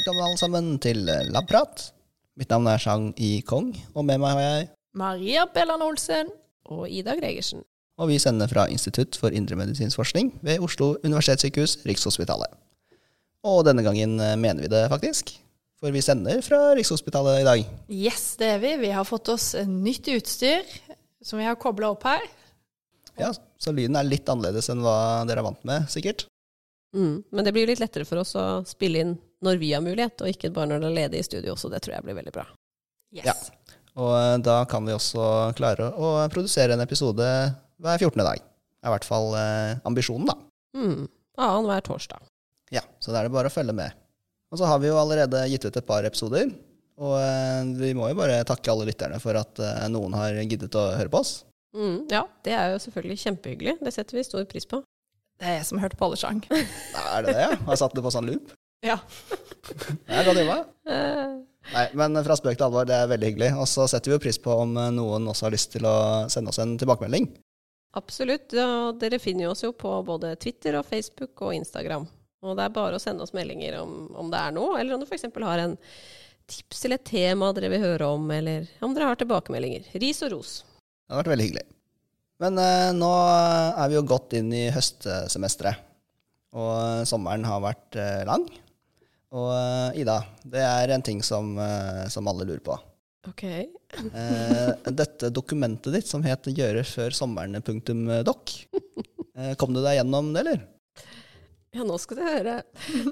Velkommen alle sammen til Labprat. Mitt navn er Chang I. Kong, og med meg har jeg Maria Bellan Olsen. Og Ida Gregersen. Og vi sender fra Institutt for indremedisinsk forskning ved Oslo universitetssykehus, Rikshospitalet. Og denne gangen eh, mener vi det faktisk, for vi sender fra Rikshospitalet i dag. Yes, det er vi. Vi har fått oss nytt utstyr som vi har kobla opp her. Ja, Så lyden er litt annerledes enn hva dere er vant med, sikkert. Mm, men det blir litt lettere for oss å spille inn når vi har mulighet, og ikke bare når det er ledig i studio, også. det tror jeg blir veldig bra. Yes. Ja. Og eh, da kan vi også klare å produsere en episode hver 14. dag. Det er i hvert fall eh, ambisjonen, da. Mm, Annenhver torsdag. Ja, så da er det bare å følge med. Og så har vi jo allerede gitt ut et par episoder. Og eh, vi må jo bare takke alle lytterne for at eh, noen har giddet å høre på oss. Mm, ja, det er jo selvfølgelig kjempehyggelig. Det setter vi stor pris på. Det er jeg som har hørt på alle sang. Er det det, ja? Har satt det på sånn loop? Ja. Det er jobba. Eh, Nei, men fra spøk til alvor, det er veldig hyggelig. Og så setter vi jo pris på om eh, noen også har lyst til å sende oss en tilbakemelding. absolutt. Ja, dere finner oss jo på både Twitter og Facebook og Instagram. Og det er bare å sende oss meldinger om, om det er noe, eller om du f.eks. har en tips eller et tema dere vil høre om, eller om dere har tilbakemeldinger. Ris og ros. Det har vært veldig hyggelig. Men eh, nå er vi jo godt inn i høstsemesteret. Og sommeren har vært eh, lang. Og eh, Ida, det er en ting som, eh, som alle lurer på. Ok. Eh, dette dokumentet ditt som het 'gjøre før sommeren.doc', kom du deg gjennom det, eller? Ja, nå skal du høre.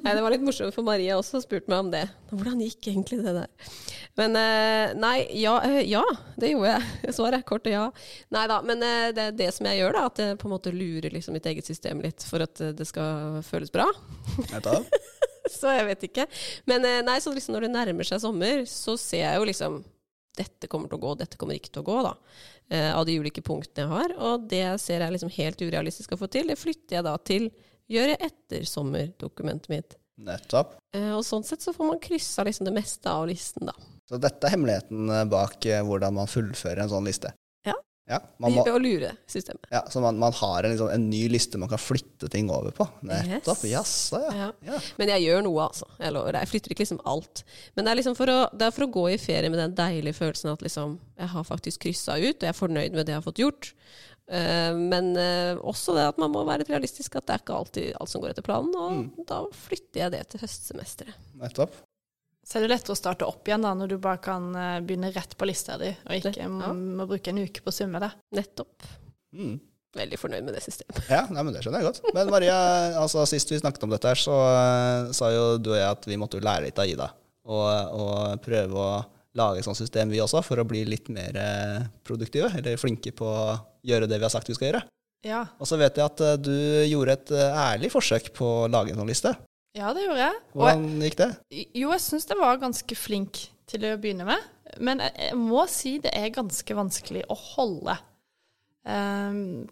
Nei, det var litt morsomt, for Maria også spurte meg om det. Hvordan gikk egentlig det der? Men nei, ja, ja, det gjorde jeg. Svaret er kort og ja. Nei da, men det er det som jeg gjør, da. At jeg på en måte lurer liksom mitt eget system litt for at det skal føles bra. Nettopp. Så jeg vet ikke. Men eh, nei, så liksom når det nærmer seg sommer, så ser jeg jo liksom dette kommer til å gå, dette kommer ikke til å gå, da. Eh, av de ulike punktene jeg har. Og det ser jeg liksom helt urealistisk å få til. Det flytter jeg da til gjør jeg etter sommerdokumentet mitt. Nettopp. Eh, og sånn sett så får man kryssa liksom det meste av listen, da. Så dette er hemmeligheten bak hvordan man fullfører en sånn liste. Ja. Man må, å lure systemet. ja Så man, man har en, liksom, en ny liste man kan flytte ting over på. Nettopp. Yes. Jaså, ja. Ja. ja. Men jeg gjør noe, altså. Jeg lover. Jeg flytter ikke liksom alt. Men det er liksom for å, det er for å gå i ferie med den deilige følelsen at liksom, jeg har faktisk kryssa ut, og jeg er fornøyd med det jeg har fått gjort. Uh, men uh, også det at man må være realistisk, at det er ikke alltid alt som går etter planen. Og da flytter jeg det til høstsemesteret. Nettopp. Så er det lettere å starte opp igjen da, når du bare kan eh, begynne rett på lista di, og ikke ja. må, må bruke en uke på å summe det. Nettopp. Mm. Veldig fornøyd med det systemet. Ja, nei, men det skjønner jeg godt. Men Maria, altså, sist vi snakket om dette, her, så uh, sa jo du og jeg at vi måtte jo lære litt av Ida. Og, og prøve å lage et sånt system, vi også, for å bli litt mer eh, produktive. Eller flinke på å gjøre det vi har sagt vi skal gjøre. Ja. Og så vet jeg at du gjorde et ærlig forsøk på å lage en sånn liste. Ja, det gjorde jeg. Hvordan gikk det? Jo, jeg syns jeg var ganske flink til å begynne med. Men jeg, jeg må si det er ganske vanskelig å holde. Um,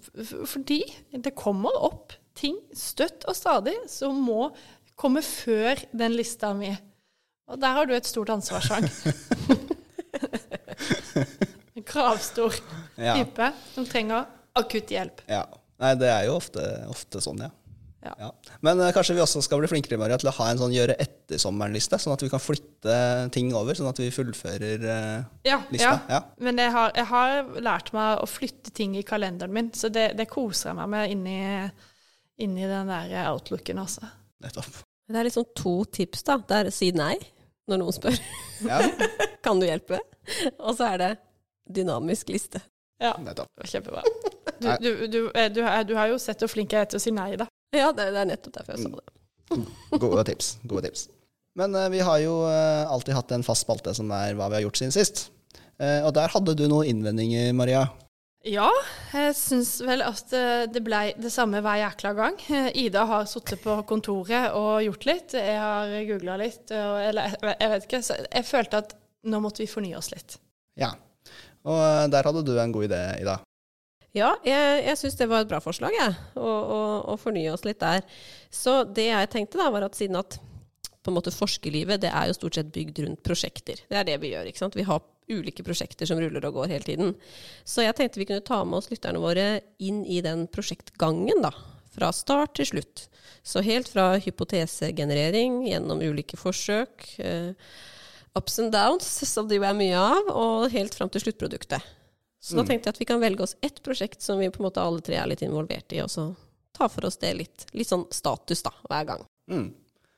fordi det kommer opp ting støtt og stadig som må komme før den lista mi. Og der har du et stort ansvar, Sang. En kravstor Ja. type som trenger akutt hjelp. ja. Nei, det er jo ofte, ofte sånn, ja. Ja. Men uh, kanskje vi også skal bli flinkere Maria, til å ha en sånn gjøre etter sommeren-liste, sånn at vi kan flytte ting over, sånn at vi fullfører uh, Ja, lista. ja. Ja. Men jeg har, jeg har lært meg å flytte ting i kalenderen min, så det, det koser jeg meg med inni, inni den der outlooken, også. Nettopp. Det er liksom to tips, da. Det er si nei når noen spør. Ja, Kan du hjelpe? Og så er det dynamisk liste. Ja, nettopp. kjempebra. Du, du, du, eh, du, du har jo sett hvor flink jeg er til å si nei, da. Ja, det, det er nettopp derfor jeg sa det. Gode tips. Gode tips. Men uh, vi har jo uh, alltid hatt en fast spalte som er hva vi har gjort siden sist. Uh, og der hadde du noen innvendinger, Maria. Ja, jeg syns vel at det ble det samme hver jækla gang. Ida har sittet på kontoret og gjort litt. Jeg har googla litt, og, eller jeg, vet ikke. Så jeg følte at nå måtte vi fornye oss litt. Ja. Og der hadde du en god idé, Ida. Ja, jeg, jeg syns det var et bra forslag, jeg. Å, å fornye oss litt der. Så det jeg tenkte da, var at siden at på en måte forskerlivet det er jo stort sett bygd rundt prosjekter. Det er det vi gjør. ikke sant? Vi har ulike prosjekter som ruller og går hele tiden. Så jeg tenkte vi kunne ta med oss lytterne våre inn i den prosjektgangen, da. Fra start til slutt. Så helt fra hypotesegenerering gjennom ulike forsøk, eh, ups and downs, som det jo er mye av, og helt fram til sluttproduktet. Så da tenkte jeg at vi kan velge oss ett prosjekt som vi på en måte alle tre er litt involvert i, og så ta for oss det litt, litt sånn status da, hver gang. Mm.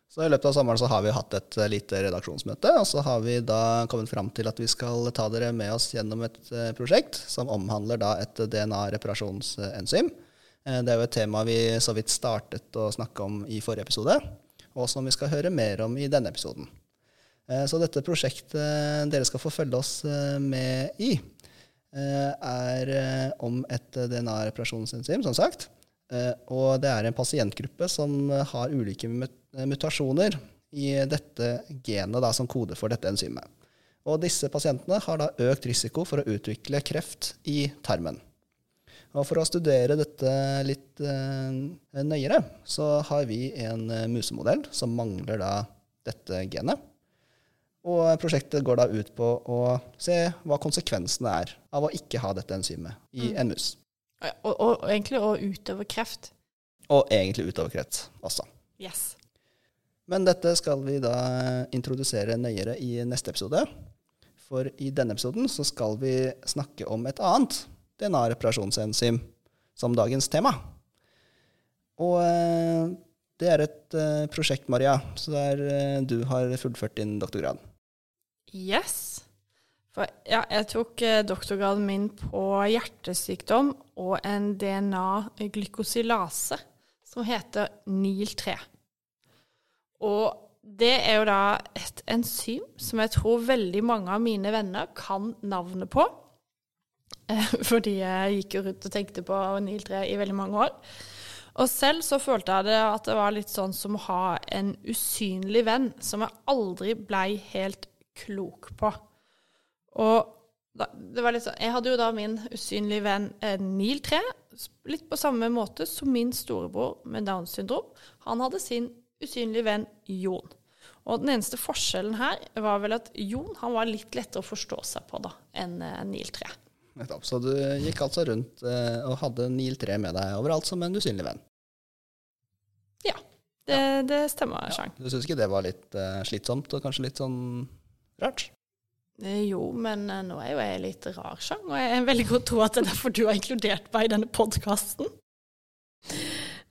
Så i løpet av sommeren så har vi hatt et eh, lite redaksjonsmøte, og så har vi da kommet fram til at vi skal ta dere med oss gjennom et eh, prosjekt som omhandler da et DNA-reparasjonsenzym. Eh, Det er jo et tema vi så vidt startet å snakke om i forrige episode, og som vi skal høre mer om i denne episoden. Så dette prosjektet dere skal få følge oss med i, er eh, om et DNA-reparasjonsenzym, som sagt. Eh, Og det er en pasientgruppe som eh, har ulike mutasjoner i dette genet da, som koder for dette enzymet. Og disse pasientene har da økt risiko for å utvikle kreft i tarmen. Og for å studere dette litt eh, nøyere, så har vi en eh, musemodell som mangler da dette genet. Og prosjektet går da ut på å se hva konsekvensene er av å ikke ha dette enzymet i en mus. Og, og, og egentlig å utøve kreft. Og egentlig utover kreft også. Yes. Men dette skal vi da introdusere nøyere i neste episode. For i denne episoden så skal vi snakke om et annet DNA-reparasjonsenzym som dagens tema. Og eh, det er et eh, prosjekt, Maria, så der eh, du har fullført din doktorgrad. Yes. For ja, jeg tok eh, doktorgraden min på hjertesykdom og en DNA-glykosilase som heter NIL3. Og det er jo da et enzym som jeg tror veldig mange av mine venner kan navnet på. Eh, Fordi jeg gikk jo rundt og tenkte på NIL3 i veldig mange år. Og selv så følte jeg det at det var litt sånn som å ha en usynlig venn som jeg aldri blei helt klok på. Og da, det var litt sånn, jeg hadde jo da min usynlige venn eh, Neil 3, litt på samme måte som min storebror med Downs syndrom. Han hadde sin usynlige venn Jon. Og den eneste forskjellen her var vel at Jon han var litt lettere å forstå seg på da, enn eh, Neil 3. Nettopp. Så du gikk altså rundt eh, og hadde Neil 3 med deg overalt som en usynlig venn. Ja, det, det stemmer, Ja. Du syns ikke det var litt eh, slitsomt og kanskje litt sånn rart? Eh, Jo, men eh, nå er jo jeg litt rar, Sjang, og jeg er veldig godt tro at det er derfor du har inkludert meg i denne podkasten.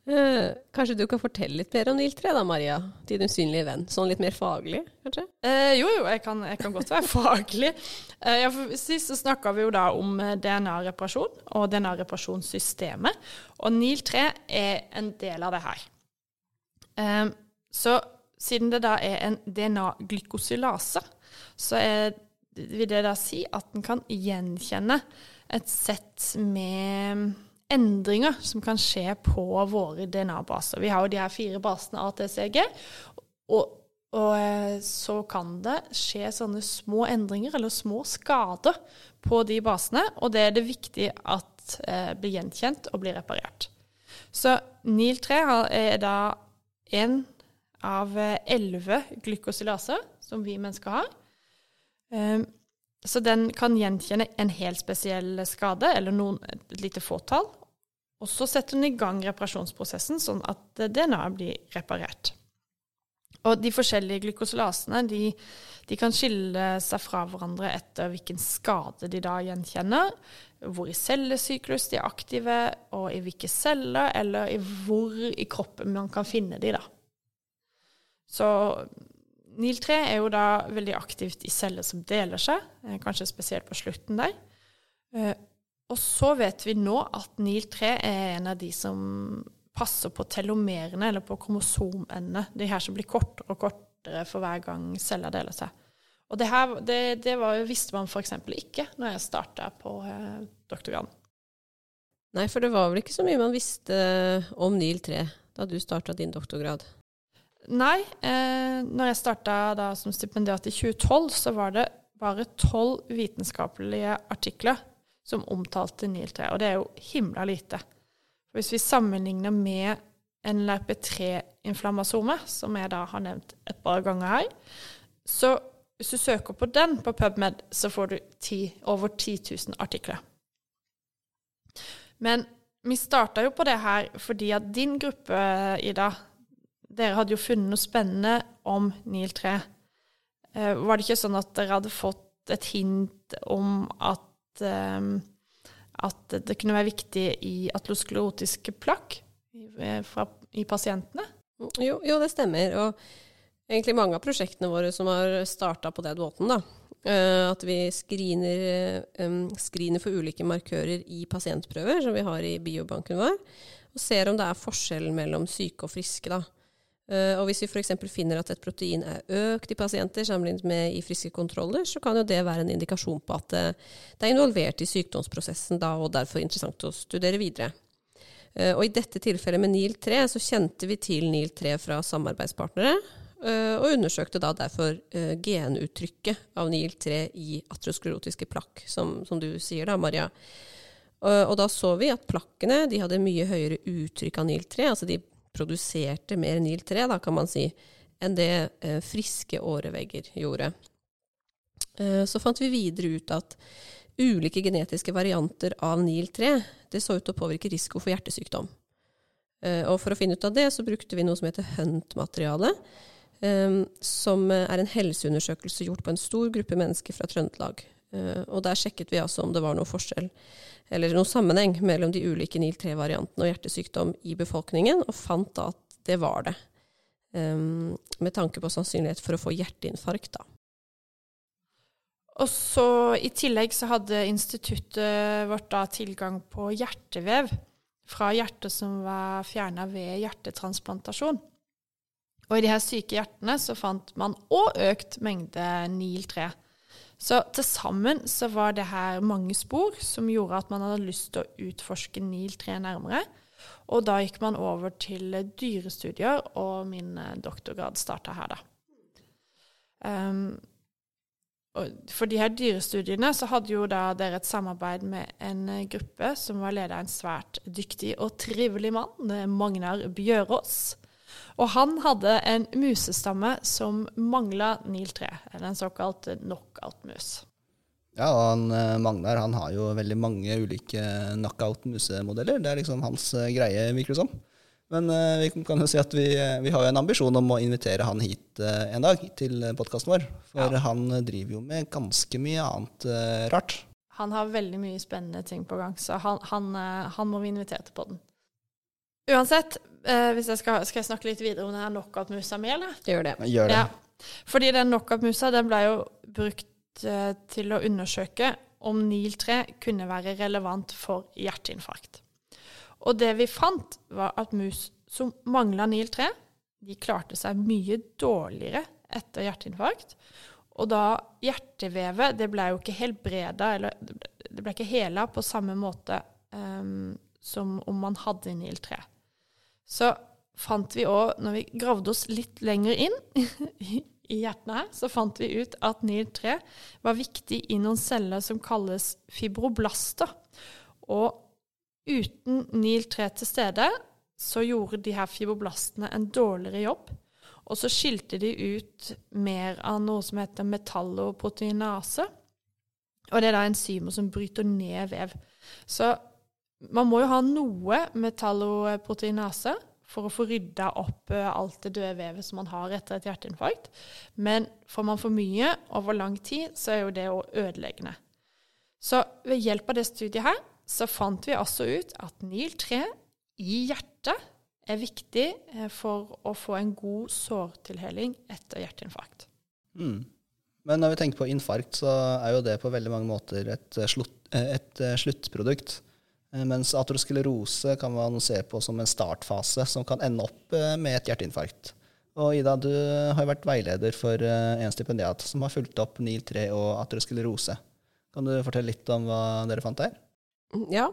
Eh, kanskje du kan fortelle litt mer om NIL 3 da, Maria? Din usynlige venn. Sånn litt mer faglig, kanskje? Eh, jo, jo, jeg kan, jeg kan godt være faglig. Eh, ja, for sist så snakka vi jo da om DNA-reparasjon og DNA-reparasjonssystemet. Og NIL3 er en del av det her. Eh, så siden det da er en DNA-glykosilase, så er, vil det da si at den kan gjenkjenne et sett med endringer som kan skje på våre DNA-baser. Vi har jo de her fire basene ATCG, og, og eh, så kan det skje sånne små endringer eller små skader på de basene, og det er det viktig at eh, blir gjenkjent og blir reparert. Så NIL3 er da en av eh, elleve glykosilaser som vi mennesker har. Um, så den kan gjenkjenne en helt spesiell skade, eller noen, et lite fåtall. Og så setter den i gang reparasjonsprosessen, sånn at eh, DNA blir reparert. Og de forskjellige glykosilasene de, de kan skille seg fra hverandre etter hvilken skade de da gjenkjenner, hvor i cellesyklus de er aktive, og i hvilke celler, eller i hvor i kroppen man kan finne de da. Så NIL3 er jo da veldig aktivt i celler som deler seg, eh, kanskje spesielt på slutten der. Eh, Og så vet vi nå at NIL3 er en av de som passer på telomerene, eller på kromosomendene. De her som blir kortere og kortere for hver gang celler deler seg. Og det, her, det, det var, visste man f.eks. ikke når jeg starta på eh, doktorgraden. Nei, for det var vel ikke så mye man visste om NIL 3 da du starta din doktorgrad? Nei, eh, når jeg starta som stipendiat i 2012, så var det bare tolv vitenskapelige artikler som omtalte NIL3, og det er jo himla lite. Hvis vi sammenligner med en LRP3-inflammasome, som jeg da har nevnt et par ganger her, så hvis du søker på den på PubMed, så får du ti, over 10 000 artikler. Men, vi starta jo på det her fordi at din gruppe, Ida, dere hadde jo funnet noe spennende om Nil 3. Eh, var det ikke sånn at dere hadde fått et hint om at, eh, at det kunne være viktig i atlosklerotiske plakk i, eh, fra, i pasientene? Jo, jo, det stemmer. Og egentlig mange av prosjektene våre som har starta på den måten, da. Uh, at vi screener, um, screener, for ulike markører i pasientprøver som vi har i biobanken vår, og ser om det er forskjell mellom syke og friske. da. Uh, og hvis vi f.eks. finner at et protein er økt i pasienter sammenlignet med i friske kontroller, så kan jo det være en indikasjon på at uh, det er involvert i sykdomsprosessen da, og derfor interessant å studere videre. Uh, og i dette tilfellet med NIL3 så kjente vi til NIL3 fra samarbeidspartnere, og undersøkte da derfor genuttrykket av NIL3 i atrosklerotiske plakk, som, som, du sier da, Maria. Og, da så vi at plakkene de hadde mye høyere uttrykk av NIL3, altså de produserte mer NIL3, da, kan man si, enn det eh, friske årevegger gjorde. Eh, så fant vi videre ut at ulike genetiske varianter av NIL3 det så ut til å påvirke risiko for hjertesykdom. Eh, og for å finne ut av det, så brukte vi noe som heter Hunt-materiale. Eh, som er en helseundersøkelse gjort på en stor gruppe mennesker fra Trøndelag. Eh, og der sjekket vi altså om det var noe forskjell eller noen sammenheng mellom de ulike NIL3-variantene og hjertesykdom i befolkningen, og fant da at det var det. Um, med tanke på sannsynlighet for å få hjerteinfarkt, da. Og så I tillegg så hadde instituttet vårt da tilgang på hjertevev fra hjertet som var fjerna ved hjertetransplantasjon. Og i de her syke hjertene så fant man òg økt mengde NIL3. Så til sammen så var det her mange spor som gjorde at man hadde lyst til å utforske NIL3 nærmere. Og da gikk man over til dyrestudier, og min eh, doktorgrad starta her, da. Um, for de her dyrestudiene så hadde jo da dere et samarbeid med en eh, gruppe som var ledet av en svært dyktig og trivelig mann, Magnar Bjørås. Og han hadde en musestamme som mangla NIL3, eller en såkalt knockout-mus. Ja, og han, eh, Magnar han har jo veldig mange ulike knockout-musemodeller. Det er liksom hans uh, greie, virker det som. Men uh, vi kan jo si at vi, vi, har jo en ambisjon om å invitere han hit en dag, til podkasten vår. For ja. han driver jo med ganske mye annet rart. Han har veldig mye spennende ting på gang, så han, han, han må vi invitere til podden. Uansett, eh, hvis jeg skal, skal, jeg snakke litt videre om denne knockout-musa mi, eller? Gjør det. Gjør det. Ja. Fordi den knockout-musa den ble jo brukt eh, til å undersøke om NIL3 kunne være relevant for hjerteinfarkt. Og det vi fant, var at mus som mangla NIL3, de klarte seg mye dårligere etter hjerteinfarkt. Og da hjertevevet det ble jo ikke helbreda, eller det ble ikke hela på samme måte um, som om man hadde NIL3. Så fant vi òg, når vi gravde oss litt lenger inn i hjertene her, så fant vi ut at NIL3 var viktig i noen celler som kalles fibroblaster. Og uten NIL3 til stede, så gjorde de her fibroblastene en dårligere jobb. Og så skilte de ut mer av noe som heter metalloproteinase. Og det er da enzymer som bryter ned vev. Så man må jo ha noe metalloproteinase for å få rydda opp eh, alt det døde vevet som man har etter et hjerteinfarkt. Men får man for mye over lang tid, så er jo det jo ødeleggende. Så ved hjelp av det studiet her, så fant vi altså ut at NIL3 i hjertet er viktig eh, for å få en god sårtilheling etter hjerteinfarkt. Mm. Men når vi tenker på infarkt, så er jo det på veldig mange måter et, eh, slutt, et sluttprodukt. Eh, mens atrosklerose kan man se på som en startfase som kan ende opp eh, med et hjerteinfarkt. Og Ida, du har jo vært veileder for eh, en stipendiat som har fulgt opp NIL3 og atrosklerose. Kan du fortelle litt om hva dere fant der? Ja.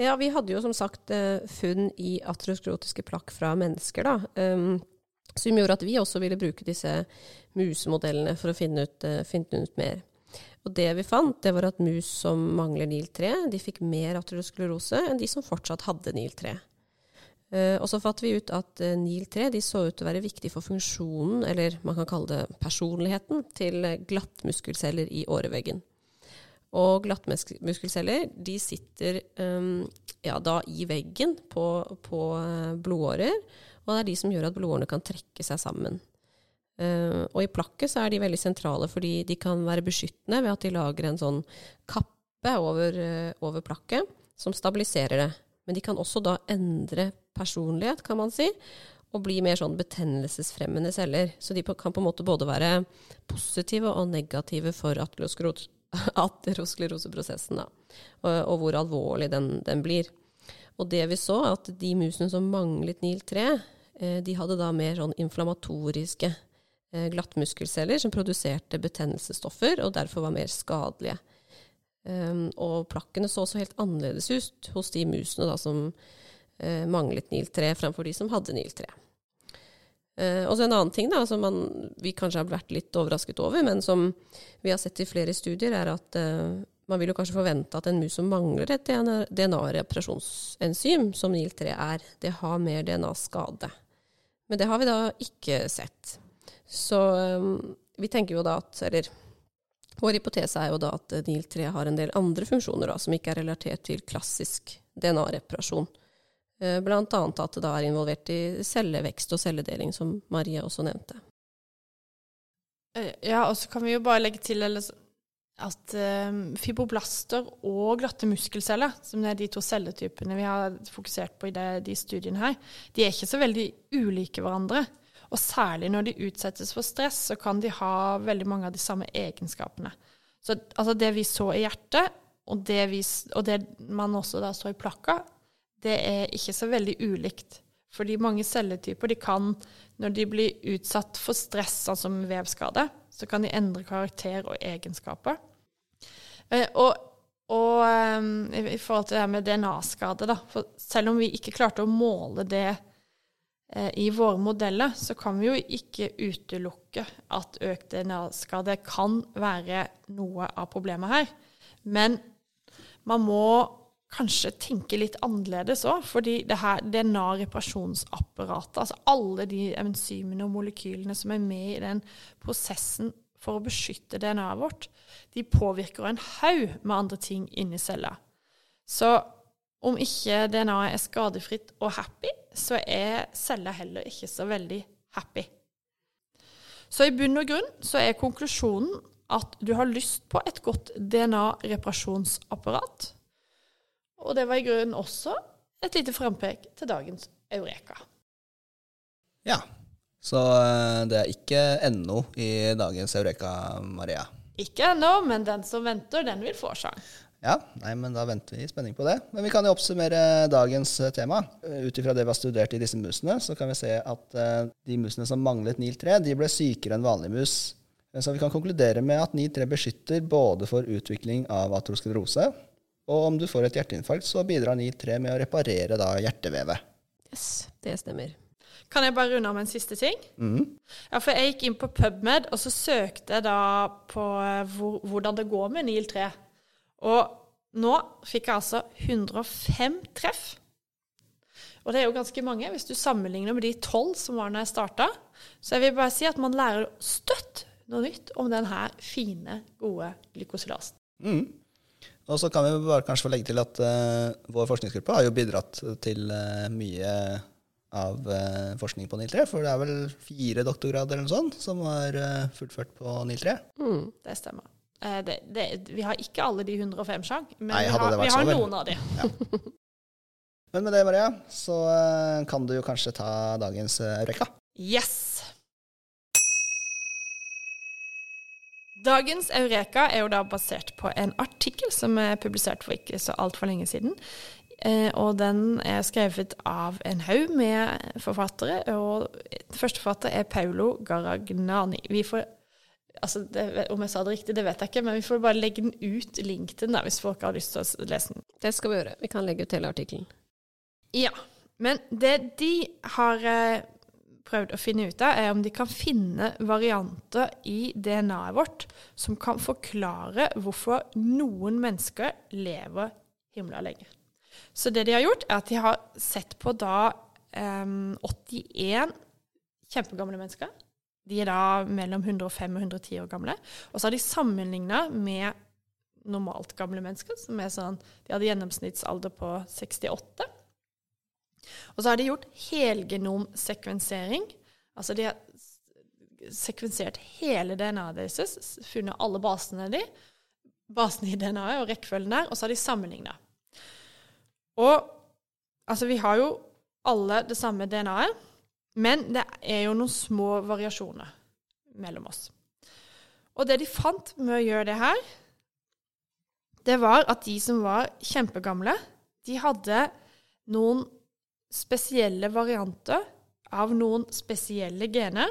ja vi hadde jo som sagt funn i atrosklerotiske plakk fra mennesker, da. Um, som gjorde at vi også ville bruke disse musemodellene for å finne ut, finne ut mer. Og det vi fant, det var at mus som mangler NIL3, de fikk mer aterosklerose enn de som fortsatt hadde NIL3. Uh, eh, og så fant vi ut at uh, NIL3 de så ut til å være viktig for funksjonen, eller man kan kalle det personligheten, til glattmuskelceller i åreveggen. Og glattmuskelceller de sitter um, ja, da i veggen på, på, eh, blodårer, og det er de som gjør at blodårene kan trekke seg sammen. Uh, og i plakket så er de veldig sentrale fordi de kan være beskyttende ved at de lager en sånn kappe over, uh, over plakket som stabiliserer det. Men de kan også da endre personlighet, kan man si, og bli mer sånn betennelsesfremmende celler. Så de kan på en måte både være positive og negative for ateroskleroseprosessen, da. Og, og, hvor alvorlig den, den, blir. Og det vi så, at de musene som manglet NIL3, eh, de hadde da mer sånn inflammatoriske eh, glattmuskelceller som produserte betennelsesstoffer, og derfor var mer skadelige. Um, og plakkene så også helt annerledes ut hos de musene da, som uh, manglet NIL3, framfor de som hadde NIL3. Uh, og så En annen ting da, som man, vi kanskje har vært litt overrasket over, men som vi har sett i flere studier, er at man vil jo kanskje forvente at en mus som mangler et DNA-reparasjonsenzym, som NIL3 er, det har mer DNA-skade. Men det har vi da ikke sett. Så um, vi tenker jo da at Eller vår hypotese er jo da at NIL3 har en del andre funksjoner da, som ikke er relatert til klassisk DNA-reparasjon. Eh, blant annet at det da er involvert i cellevekst og celledeling, som Marie også nevnte. Eh, ja, og så kan vi jo bare legge til at fibroblaster og glatte muskelceller, som er de to celletypene vi har fokusert på i de studiene her, de er ikke så veldig ulike hverandre. Og særlig når de utsettes for stress, så kan de ha veldig mange av de samme egenskapene. Så altså det vi så i hjertet, og det, vi, og det man også da så i plakka, det er ikke så veldig ulikt. Fordi mange celletyper de kan, når de blir utsatt for stress, sånn som vevskade, så kan de endre karakter og egenskaper. Eh, og, og um, i, forhold til det her med DNA-skade, da For selv om vi ikke klarte å måle det i våre modeller, så kan vi jo ikke utelukke at økt DNA-skade kan være noe av problemet her. Men man må kanskje tenke litt annerledes òg. Fordi det her DNA-reparasjonsapparatet, altså alle de enzymene og molekylene som er med i den prosessen for å beskytte DNA-et vårt, de påvirker en haug med andre ting inni cella. Så om ikke DNA-et er skadefritt og happy, så er cella heller ikke så veldig happy. Så i bunn og grunn så er konklusjonen at du har lyst på et godt DNA-reparasjonsapparat og det var i grunnen også et lite frampek til dagens Eureka. Ja, så eh, det er ikke ennå i dagens Eureka, Maria. Ikke ennå, men den som venter, den vil få sjans. Ja, nei, men da venter vi i spenning på det. Men vi kan jo oppsummere dagens eh, tema. Eh, ut ifra det vi har studert i disse musene, så kan vi se at de musene som manglet NIL3, de ble sykere enn vanlige mus. Så vi kan konkludere med at NIL3 beskytter både for utvikling av atrosklerose og om du får et hjerteinfarkt, så bidrar NIL3 med å reparere da hjertevevet. Yes, det stemmer. Kan jeg bare runde med en siste ting? Mm. Ja, for Jeg gikk inn på PubMed, og så søkte jeg da på eh, hvor, hvordan det går med NIL3. Og nå fikk jeg altså 105 treff. Og det er jo ganske mange, hvis du sammenligner med de tolv som var når jeg starta. Så jeg vil bare si at man lærer støtt noe nytt om denne fine, gode glykosilasen. Mm. Og så kan vi bare kanskje få legge til at uh, vår forskningsgruppe har jo bidratt til uh, mye av uh, forskning på NIL3. For det er vel fire doktorgrader eller noe sånt som har fullført på NIL3. Mm, det stemmer. Det, det, vi har ikke alle de 105 sjang, men Nei, vi har, vi har noen av de. Ja. Men med det, Maria, så kan du jo kanskje ta dagens Eureka. Yes! Dagens Eureka er jo da basert på en artikkel som er publisert for ikke så altfor lenge siden. Eh, og den er skrevet av en haug med forfattere, og første forfatter er Paulo Garagnani. Vi får Altså, det, om jeg sa det riktig, det vet jeg ikke, men vi får bare legge den ut, link til den, der, hvis folk har lyst til å lese den. Det skal vi gjøre. Vi kan legge ut hele artikkelen. Ja. Men det de har eh, prøvd å finne ut av, er om de kan finne varianter i DNA-et vårt som kan forklare hvorfor noen mennesker lever himla lenge. Så det de har gjort, er at de har sett på da um, 81 kjempegamle mennesker. De er da mellom 105 og 110 år gamle. Og så har de sammenligna med normalt gamle mennesker. som er sånn, De hadde gjennomsnittsalder på 68. Og så har de gjort helgenomsekvensering. Altså de har sekvensert hele DNA-et deres, funnet alle basene, de, basene i DNA-et og rekkefølgen der, og så har de sammenligna. Og altså, vi har jo alle det samme DNA-et, men det er jo noen små variasjoner mellom oss. Og det de fant med å gjøre det her, det var at de som var kjempegamle, de hadde noen spesielle varianter av noen spesielle gener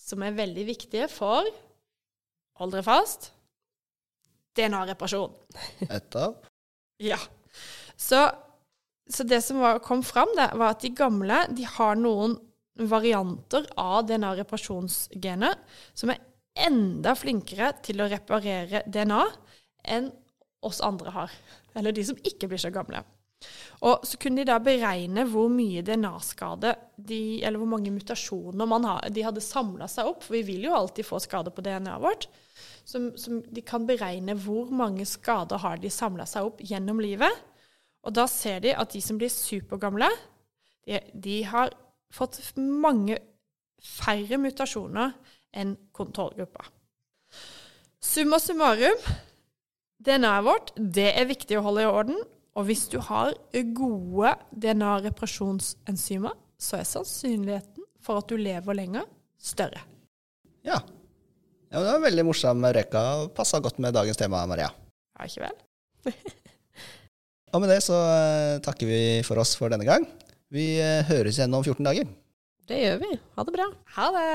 som er veldig viktige for Hold dere fast DNA-reparasjon. Et av. Ja. Så, så det som var, kom fram, det, var at de gamle de har noen varianter av DNA-reparasjonsgenet som er enda flinkere til å reparere DNA enn oss andre har. Eller de som ikke blir så gamle. Og så kunne de da beregne hvor mye DNA-skade Eller hvor mange mutasjoner har, de hadde samla seg opp. For vi vil jo alltid få skader på DNA-et vårt. Som, som, de kan beregne hvor mange skader har de samla seg opp gjennom livet. Og da ser de at de som blir supergamle, de, de har fått mange færre mutasjoner enn kontrollgruppa. Summa summarum, DNA-et vårt det er viktig å holde i orden. Og hvis du har gode DNA-reparasjonsenzymer, så er sannsynligheten for at du lever lenger, større. Ja. ja det var veldig morsom røyka. Passa godt med dagens tema, Maria. Ja, ikke vel? og med det så uh, takker vi for oss for denne gang. Vi uh, høres igjen om 14 dager. Det gjør vi. Ha det bra. Ha det.